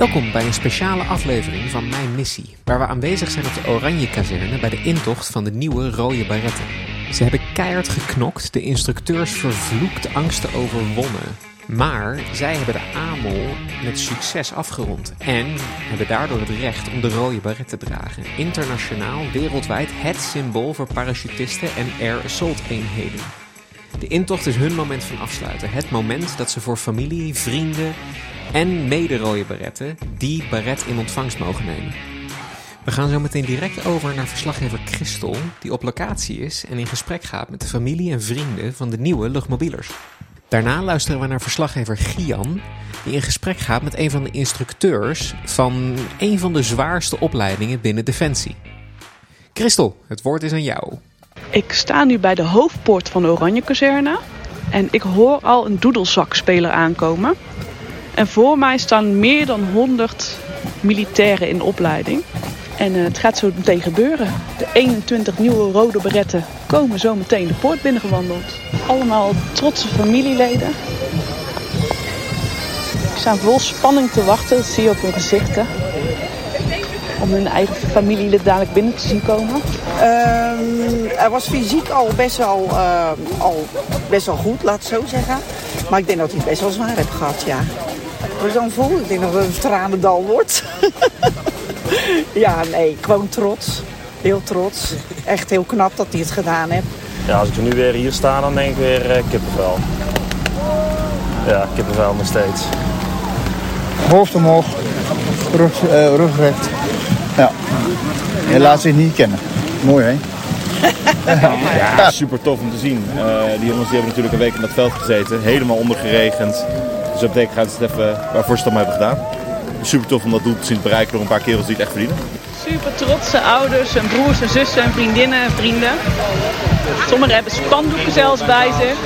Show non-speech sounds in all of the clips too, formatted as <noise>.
Welkom bij een speciale aflevering van Mijn Missie, waar we aanwezig zijn op de Oranje Kazerne bij de intocht van de nieuwe Rode Baretten. Ze hebben keihard geknokt, de instructeurs vervloekt angsten overwonnen. Maar zij hebben de AMOL met succes afgerond en hebben daardoor het recht om de rode baret te dragen. Internationaal, wereldwijd het symbool voor parachutisten en air assault eenheden. De intocht is hun moment van afsluiten. Het moment dat ze voor familie, vrienden en mede-rode baretten die baret in ontvangst mogen nemen. We gaan zo meteen direct over naar verslaggever Christel, die op locatie is en in gesprek gaat met de familie en vrienden van de nieuwe luchtmobielers. Daarna luisteren we naar verslaggever Gian, die in gesprek gaat met een van de instructeurs van een van de zwaarste opleidingen binnen Defensie. Christel, het woord is aan jou. Ik sta nu bij de hoofdpoort van de Oranje Kazerne en ik hoor al een doedelzakspeler aankomen. En voor mij staan meer dan 100 militairen in opleiding. En uh, het gaat zo meteen gebeuren. De 21 nieuwe rode beretten komen zo meteen de poort binnengewandeld. Allemaal trotse familieleden. Die staan vol spanning te wachten, dat zie je op hun gezichten. Om hun eigen familielid dadelijk binnen te zien komen. Uh, hij was fysiek al best wel, uh, al best wel goed, laat het zo zeggen. Maar ik denk dat hij het best wel zwaar heeft gehad, ja. We zo'n vol, ik denk dat het een tranendal wordt. <laughs> ja, nee, gewoon trots. Heel trots. Echt heel knap dat hij het gedaan heeft. Ja, als ik nu weer hier sta, dan denk ik weer uh, kippenvel. Ja, kippenvel nog steeds. Hoofd omhoog, rug, uh, rug recht. Ja. Je laat zich niet kennen. Mooi hè? ja, super tof om te zien. Uh, die jongens die hebben natuurlijk een week in dat veld gezeten. Helemaal ondergeregend. Dus dat betekent gaat het even waarvoor ze het allemaal hebben gedaan. Super tof om dat doel te zien bereiken door een paar kerels die het echt verdienen. Super trotse ouders en broers en zussen en vriendinnen en vrienden. Sommigen hebben spandoeken zelfs bij zich.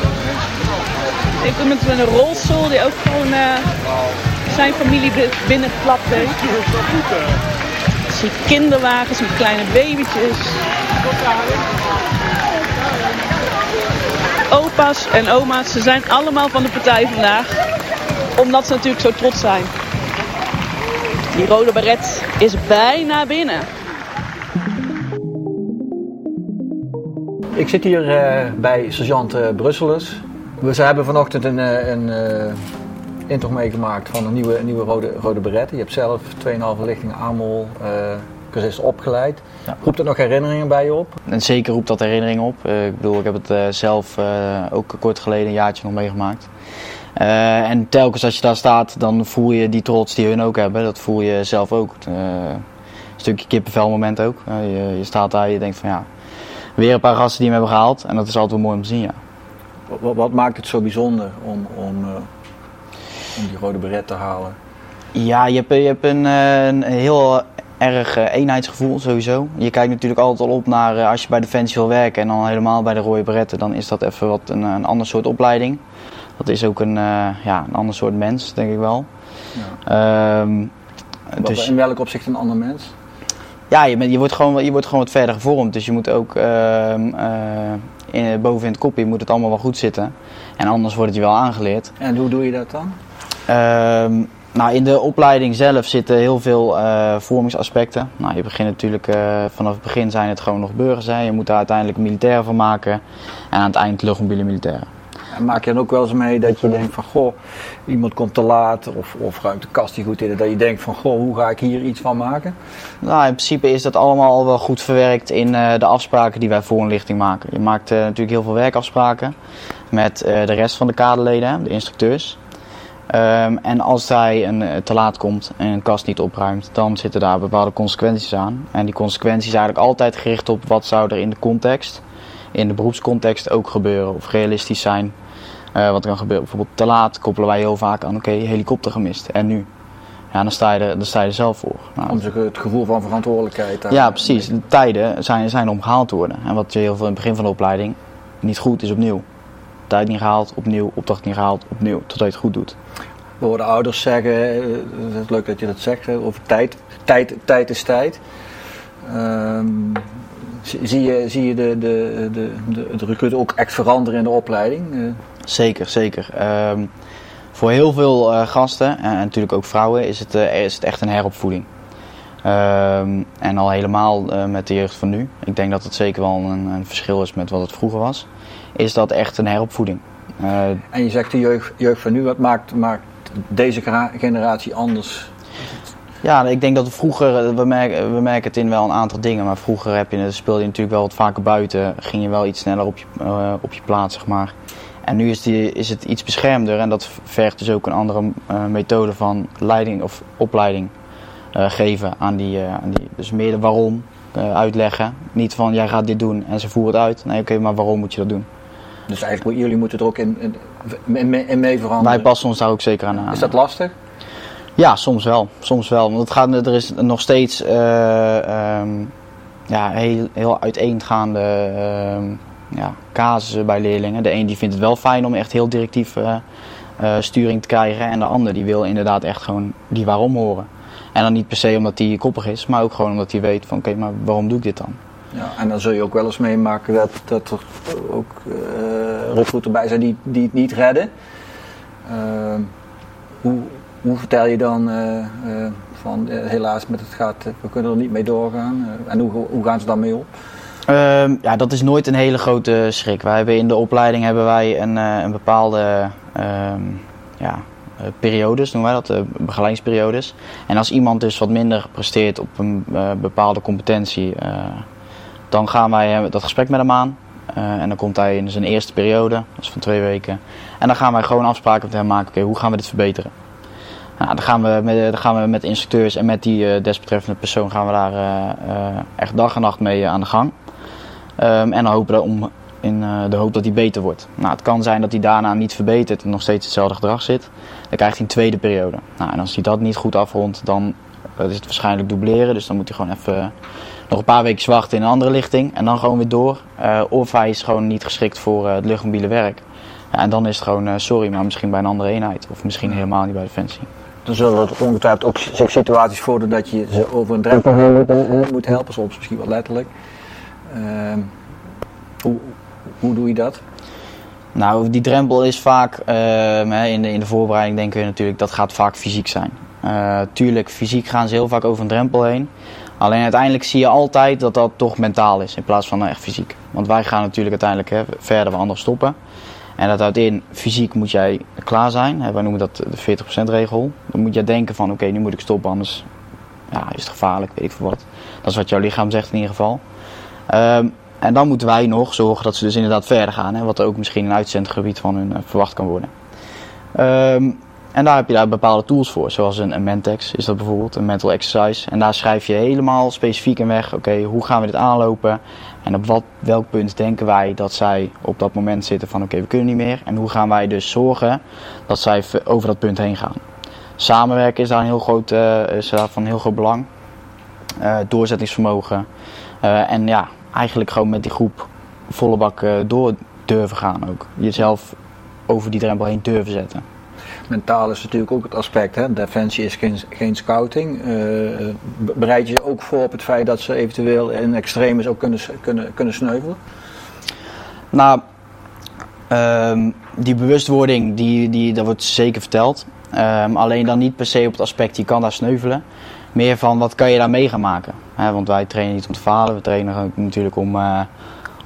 Ik iemand met een rolstoel die ook gewoon uh, zijn familie binnenklapt. Ik zie kinderwagens met kleine babytjes. Opa's en oma's, ze zijn allemaal van de partij vandaag. Omdat ze natuurlijk zo trots zijn. Die rode beret is bijna binnen. Ik zit hier uh, bij sergeant uh, Brusselers. We hebben vanochtend een, een uh, intocht meegemaakt van een nieuwe, nieuwe rode, rode beret. Je hebt zelf 2,5 lichting AMOL cursus opgeleid. Ja. Roept dat nog herinneringen bij je op? En zeker roept dat herinneringen op. ik bedoel, ik heb het zelf ook kort geleden een jaartje nog meegemaakt. En telkens als je daar staat, dan voel je die trots die hun ook hebben. Dat voel je zelf ook. Een stukje kippenvel moment ook. Je, je, staat daar en je denkt van ja, weer een paar gasten die hem hebben gehaald. En dat is altijd wel mooi om te zien, ja. Wat, wat maakt het zo bijzonder om, om, om die rode beret te halen? Ja, je hebt, je hebt een, een heel erg eenheidsgevoel sowieso. Je kijkt natuurlijk altijd al op naar als je bij Defensie wil werken en dan helemaal bij de rode beretten. Dan is dat even wat een, een ander soort opleiding. Dat is ook een, ja, een ander soort mens, denk ik wel. Ja. Um, dus, in welk opzicht een ander mens? Ja, je, bent, je, wordt gewoon, je wordt gewoon wat verder gevormd. Dus je moet ook uh, uh, in, boven in het kopje moet het allemaal wel goed zitten. En anders wordt het je wel aangeleerd. En hoe doe je dat dan? Um, nou, in de opleiding zelf zitten heel veel uh, vormingsaspecten. Nou, je begint natuurlijk uh, vanaf het begin zijn het gewoon nog burgers. Hè. Je moet daar uiteindelijk militair van maken. En aan het eind luchtmobiele militairen. En maak je dan ook wel eens mee dat je denkt van goh, iemand komt te laat of, of ruimt de kast niet goed in. Dat je denkt van goh, hoe ga ik hier iets van maken? Nou, in principe is dat allemaal al wel goed verwerkt in uh, de afspraken die wij voor een lichting maken. Je maakt natuurlijk heel veel werkafspraken met de rest van de kaderleden, de instructeurs. Um, en als hij een, te laat komt en een kast niet opruimt, dan zitten daar bepaalde consequenties aan. En die consequenties zijn eigenlijk altijd gericht op wat zou er in de context, in de beroepscontext ook gebeuren of realistisch zijn uh, wat er kan gebeuren. Bijvoorbeeld te laat koppelen wij heel vaak aan, oké, okay, helikopter gemist. En nu? Ja, dan sta je er, dan sta je er zelf voor. Nou, Om het gevoel van verantwoordelijkheid. Ja, precies. De tijden zijn, zijn om gehaald te worden. En wat je heel veel in het begin van de opleiding niet goed is opnieuw. Tijd niet gehaald, opnieuw. Opdracht niet gehaald, opnieuw. Totdat je het goed doet. We horen ouders zeggen, het is leuk dat je dat zegt, over tijd. Tijd, tijd is tijd. Um, zie je, zie je de, de, de, de, de recruit ook echt veranderen in de opleiding? Zeker, zeker. Um, voor heel veel eh, gasten en, natuurlijk ook vrouwen is het, eh, is het echt een heropvoeding. Ehm, en al helemaal eh, met de jeugd van nu, ik denk dat het zeker wel een, een verschil is met wat het vroeger was, is dat echt een heropvoeding. Eh, En je zegt de jeugd, jeugd van nu, wat maakt, maakt deze generatie anders? Ja, ik denk dat vroeger, eh, we merken, we merken het in wel een aantal dingen, maar vroeger heb je, speelde je natuurlijk wel wat vaker buiten, ging je wel iets sneller op je, op je plaats, zeg maar. En nu is, die, is het iets beschermder en dat vergt dus ook een andere methode van leiding of opleiding geven aan die, eh, aan die. Dus meer de waarom eh, uitleggen. Niet van jij gaat dit doen en ze voeren het uit. Nee, oké, maar waarom moet je dat doen? Dus eigenlijk jullie moeten er ook in, in, in, mee- in mee veranderen. Wij passen ons daar ook zeker aan aan. Is dat lastig? Ja, soms wel. Soms wel. Want het gaat, er is nog steeds eh, ehm, ja, heel, heel uiteengaande ehm, ja, casussen bij leerlingen. De een die vindt het wel fijn om echt heel directief eh, eh, sturing te krijgen. En de ander die wil inderdaad echt gewoon die waarom horen. En dan niet per se omdat hij koppig is, maar ook gewoon omdat hij weet van oké, maar waarom doe ik dit dan? Ja, en dan zul je ook wel eens meemaken dat, dat er ook recruiten bij zijn die, die het niet redden. Ehm, hoe, hoe vertel je dan eh, eh, van helaas met het gaat, we kunnen er niet mee doorgaan? En hoe, hoe gaan ze daarmee om? Ehm, ja, dat is nooit een hele grote schrik. Wij hebben in de opleiding hebben wij een, een bepaalde ehm, ja, periodes, noemen wij dat, eh, begeleidingsperiodes. En als iemand dus wat minder presteert op een eh, bepaalde competentie, eh, dan gaan wij eh, dat gesprek met hem aan. Eh, en dan komt hij in zijn eerste periode, dat is van twee weken. En dan gaan wij gewoon afspraken met hem maken, oké, hoe gaan we dit verbeteren? Nou, dan, gaan we met, dan gaan we met instructeurs en met die eh, desbetreffende persoon gaan we daar eh, eh, echt dag en nacht mee eh, aan de gang. Ehm, en dan hopen we om, in eh, de hoop dat hij beter wordt. Nou, het kan zijn dat hij daarna niet verbetert en nog steeds hetzelfde gedrag zit. Dan krijgt hij een tweede periode. Nou, en als hij dat niet goed afrondt, dan eh, is het waarschijnlijk dubleren. Dus dan moet hij gewoon even eh, nog een paar weken wachten in een andere lichting. En dan gewoon weer door. Eh, of hij is gewoon niet geschikt voor eh, het luchtmobiele werk. Ja, en dan is het gewoon, eh, sorry, maar misschien bij een andere eenheid. Of misschien helemaal niet bij Defensie. Dan zullen er ongetwijfeld ook zich situaties voordoen dat je ze over een drempel moet helpen, soms misschien wel letterlijk. Ehm, hoe, hoe doe je dat? Nou, die drempel is vaak, ehm, in, de, in de voorbereiding denken we natuurlijk, dat gaat vaak fysiek zijn. Eh, tuurlijk, fysiek gaan ze heel vaak over een drempel heen. Alleen uiteindelijk zie je altijd dat dat toch mentaal is in plaats van echt fysiek. Want wij gaan natuurlijk uiteindelijk hè, verder waar anderen stoppen. En dat houdt in, fysiek moet jij klaar zijn. Wij noemen dat de 40% regel. Dan moet je denken van, oké, nu moet ik stoppen, anders ja, is het gevaarlijk, weet ik veel wat. Dat is wat jouw lichaam zegt in ieder geval. Ehm, en dan moeten wij nog zorgen dat ze dus inderdaad verder gaan. Hè, wat ook misschien een uitzendgebied van hun eh, verwacht kan worden. Ehm, en daar heb je daar bepaalde tools voor. Zoals een, een Mentex is dat bijvoorbeeld, een mental exercise. En daar schrijf je helemaal specifiek in weg. Oké, hoe gaan we dit aanlopen? En op wat, welk punt denken wij dat zij op dat moment zitten van oké, we kunnen niet meer. En hoe gaan wij dus zorgen dat zij over dat punt heen gaan. Samenwerken is daar een heel groot, eh, is daar van heel groot belang. Eh, doorzettingsvermogen. En ja, eigenlijk gewoon met die groep volle bak eh, door durven gaan ook. Jezelf over die drempel heen durven zetten. Mentaal is natuurlijk ook het aspect. Hè? Defensie is geen, geen scouting. Eh, be- bereid je je ook voor op het feit dat ze eventueel in extremis ook kunnen, kunnen, kunnen sneuvelen? Nou, ehm, die bewustwording, die, die, dat wordt zeker verteld. Ehm, alleen dan niet per se op het aspect, je kan daar sneuvelen. Meer van, wat kan je daar mee gaan maken? Want wij trainen niet om te falen. We trainen natuurlijk om, eh,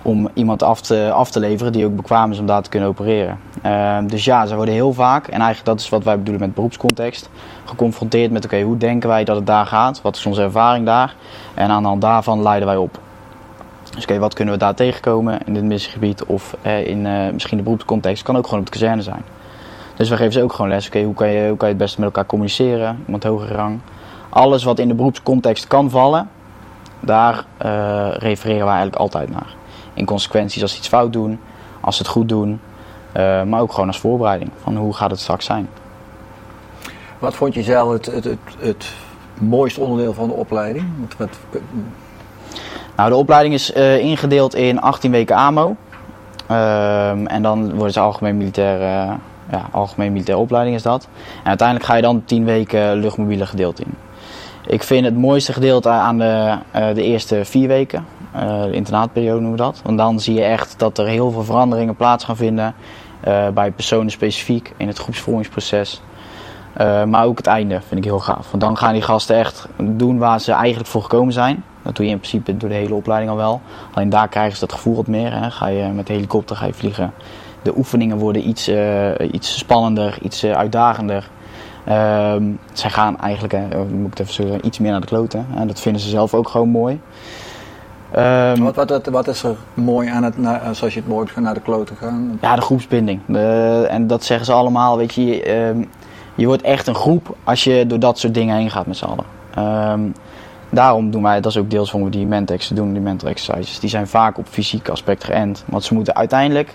om iemand af te, af te leveren die ook bekwaam is om daar te kunnen opereren. Ehm, dus ja, ze worden heel vaak, en eigenlijk dat is wat wij bedoelen met beroepscontext, geconfronteerd met, oké, hoe denken wij dat het daar gaat? Wat is onze ervaring daar? En aan de hand daarvan leiden wij op. Dus oké, wat kunnen we daar tegenkomen in dit missiegebied of eh, in eh, misschien de beroepscontext? Kan ook gewoon op de kazerne zijn. Dus we geven ze ook gewoon les. Oké, hoe, kan je, hoe kan je het beste met elkaar communiceren? Iemand hogere rang. Alles wat in de beroepscontext kan vallen, daar eh, refereren wij eigenlijk altijd naar. In consequenties als ze iets fout doen, als ze het goed doen. eh, maar ook gewoon als voorbereiding van hoe gaat het straks zijn. Wat vond je zelf het, het, het, het mooiste onderdeel van de opleiding? Wat, wat, Nou, de opleiding is eh, ingedeeld in 18 weken AMO. Ehm, en dan worden ze algemeen militair, ja, algemeen militaire opleiding is dat. En uiteindelijk ga je dan 10 weken luchtmobiele gedeelte in. Ik vind het mooiste gedeelte aan de, eh, de eerste vier weken, eh, de internaatperiode noemen we dat. Want dan zie je echt dat er heel veel veranderingen plaats gaan vinden. eh, bij personen specifiek in het groepsvormingsproces. Maar ook het einde vind ik heel gaaf. Want dan gaan die gasten echt doen waar ze eigenlijk voor gekomen zijn. Dat doe je in principe door de hele opleiding al wel. Alleen daar krijgen ze dat gevoel wat meer. Hè. Ga je met de helikopter ga je vliegen. De oefeningen worden iets, iets spannender, iets uitdagender. Ehm, zij gaan eigenlijk, hè, moet ik het even zeggen, iets meer naar de kloten. En dat vinden ze zelf ook gewoon mooi. Ehm, Wat, wat, wat, wat is er mooi aan het, na- zoals je het mooi naar de kloten gaan? Ja, de groepsbinding. De- en dat zeggen ze allemaal. Weet je, ehm, je wordt echt een groep als je door dat soort dingen heen gaat met z'n allen. Daarom doen wij, dat is ook deels waarom we die mentex doen, die mental exercises. Die zijn vaak op fysiek aspect geënt. Want ze moeten uiteindelijk,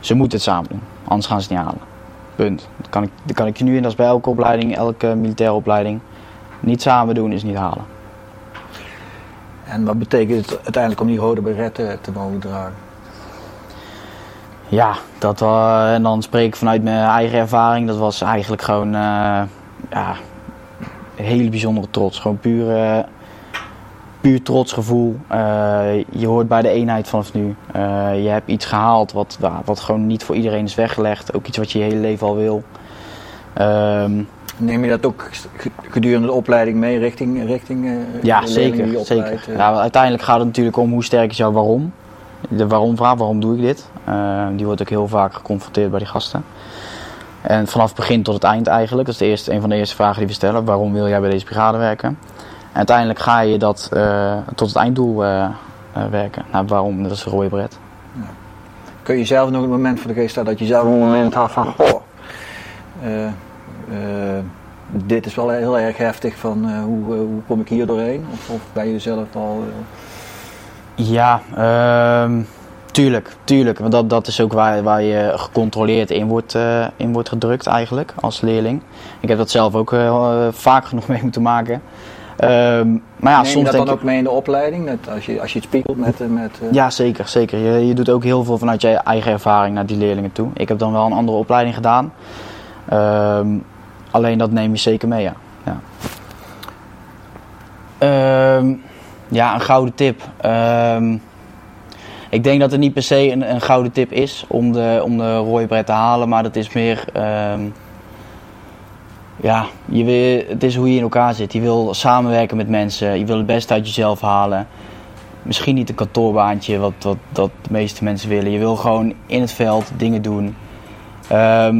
ze moeten het samen doen. Anders gaan ze het niet halen. Punt. Dat kan ik, dat kan ik je nu in, dat is bij elke opleiding, elke militaire opleiding. Niet samen doen is niet halen. En wat betekent het uiteindelijk om die rode beret te, te mogen dragen? Ja, dat, eh, en dan spreek ik vanuit mijn eigen ervaring. Dat was eigenlijk gewoon eh, ja, een hele bijzondere trots. Gewoon puur, eh, puur trots gevoel. Eh, je hoort bij de eenheid vanaf nu. Eh, je hebt iets gehaald wat, ja, wat gewoon niet voor iedereen is weggelegd. Ook iets wat je je hele leven al wil. Ehm, Neem je dat ook gedurende de opleiding mee richting, richting eh, ja, die zeker. opleidt, zeker. Ja, uiteindelijk gaat het natuurlijk om hoe sterk is jouw waarom. De waarom vraag, waarom doe ik dit? Eh, die wordt ook heel vaak geconfronteerd bij die gasten. En vanaf het begin tot het eind eigenlijk. Dat is de eerste, een van de eerste vragen die we stellen. Waarom wil jij bij deze brigade werken? En uiteindelijk ga je dat eh, tot het einddoel eh, eh, werken. Nou, waarom? Dat is de rode bret. Kun je zelf nog een moment voor de geest stellen dat je zelf een moment had van, goh, dit is wel heel erg heftig van hoe, hoe kom ik hier doorheen? Of, of ben je zelf al... Ja, ehm, tuurlijk, tuurlijk. Want dat, dat is ook waar, waar je gecontroleerd in wordt, in wordt gedrukt eigenlijk als leerling. Ik heb dat zelf ook vaak genoeg <laughs> mee moeten maken. Ehm, maar ja, neem je dat denk dan ik... ook mee in de opleiding? Net als, je, als je het spiegelt met... eh, met eh, Ja, zeker, zeker. Je, je doet ook heel veel vanuit je eigen ervaring naar die leerlingen toe. Ik heb dan wel een andere opleiding gedaan. Ehm, alleen dat neem je zeker mee, ja. Ja, Ehm, ja een gouden tip. Ik denk dat het niet per se een, een gouden tip is om de, om de rode bret te halen, maar dat is meer. Ja, je wil, het is hoe je in elkaar zit. Je wil samenwerken met mensen, je wil het beste uit jezelf halen. Misschien niet een kantoorbaantje, wat, wat, dat de meeste mensen willen. Je wil gewoon in het veld dingen doen. Ehm,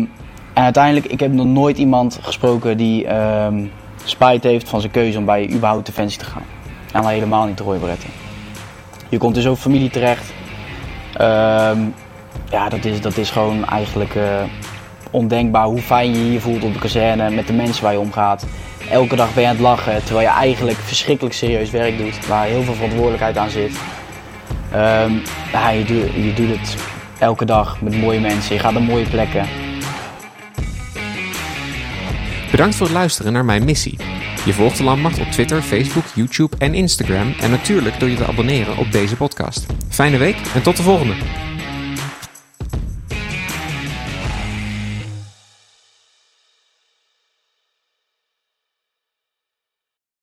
en uiteindelijk, ik heb nog nooit iemand gesproken die ehm, spijt heeft van zijn keuze om bij überhaupt Defensie te gaan. En al helemaal niet beretten. Je komt in zo'n familie terecht. Ehm, ja, dat is, dat is gewoon eigenlijk eh, ondenkbaar hoe fijn je je hier voelt op de kazerne met de mensen waar je omgaat. Elke dag ben je aan het lachen, terwijl je eigenlijk verschrikkelijk serieus werk doet, waar heel veel verantwoordelijkheid aan zit. Ehm, ja, je, je doet het elke dag met mooie mensen, je gaat naar mooie plekken. Bedankt voor het luisteren naar mijn missie. Je volgt de Landmacht op Twitter, Facebook, YouTube en Instagram. En natuurlijk door je te abonneren op deze podcast. Fijne week en tot de volgende.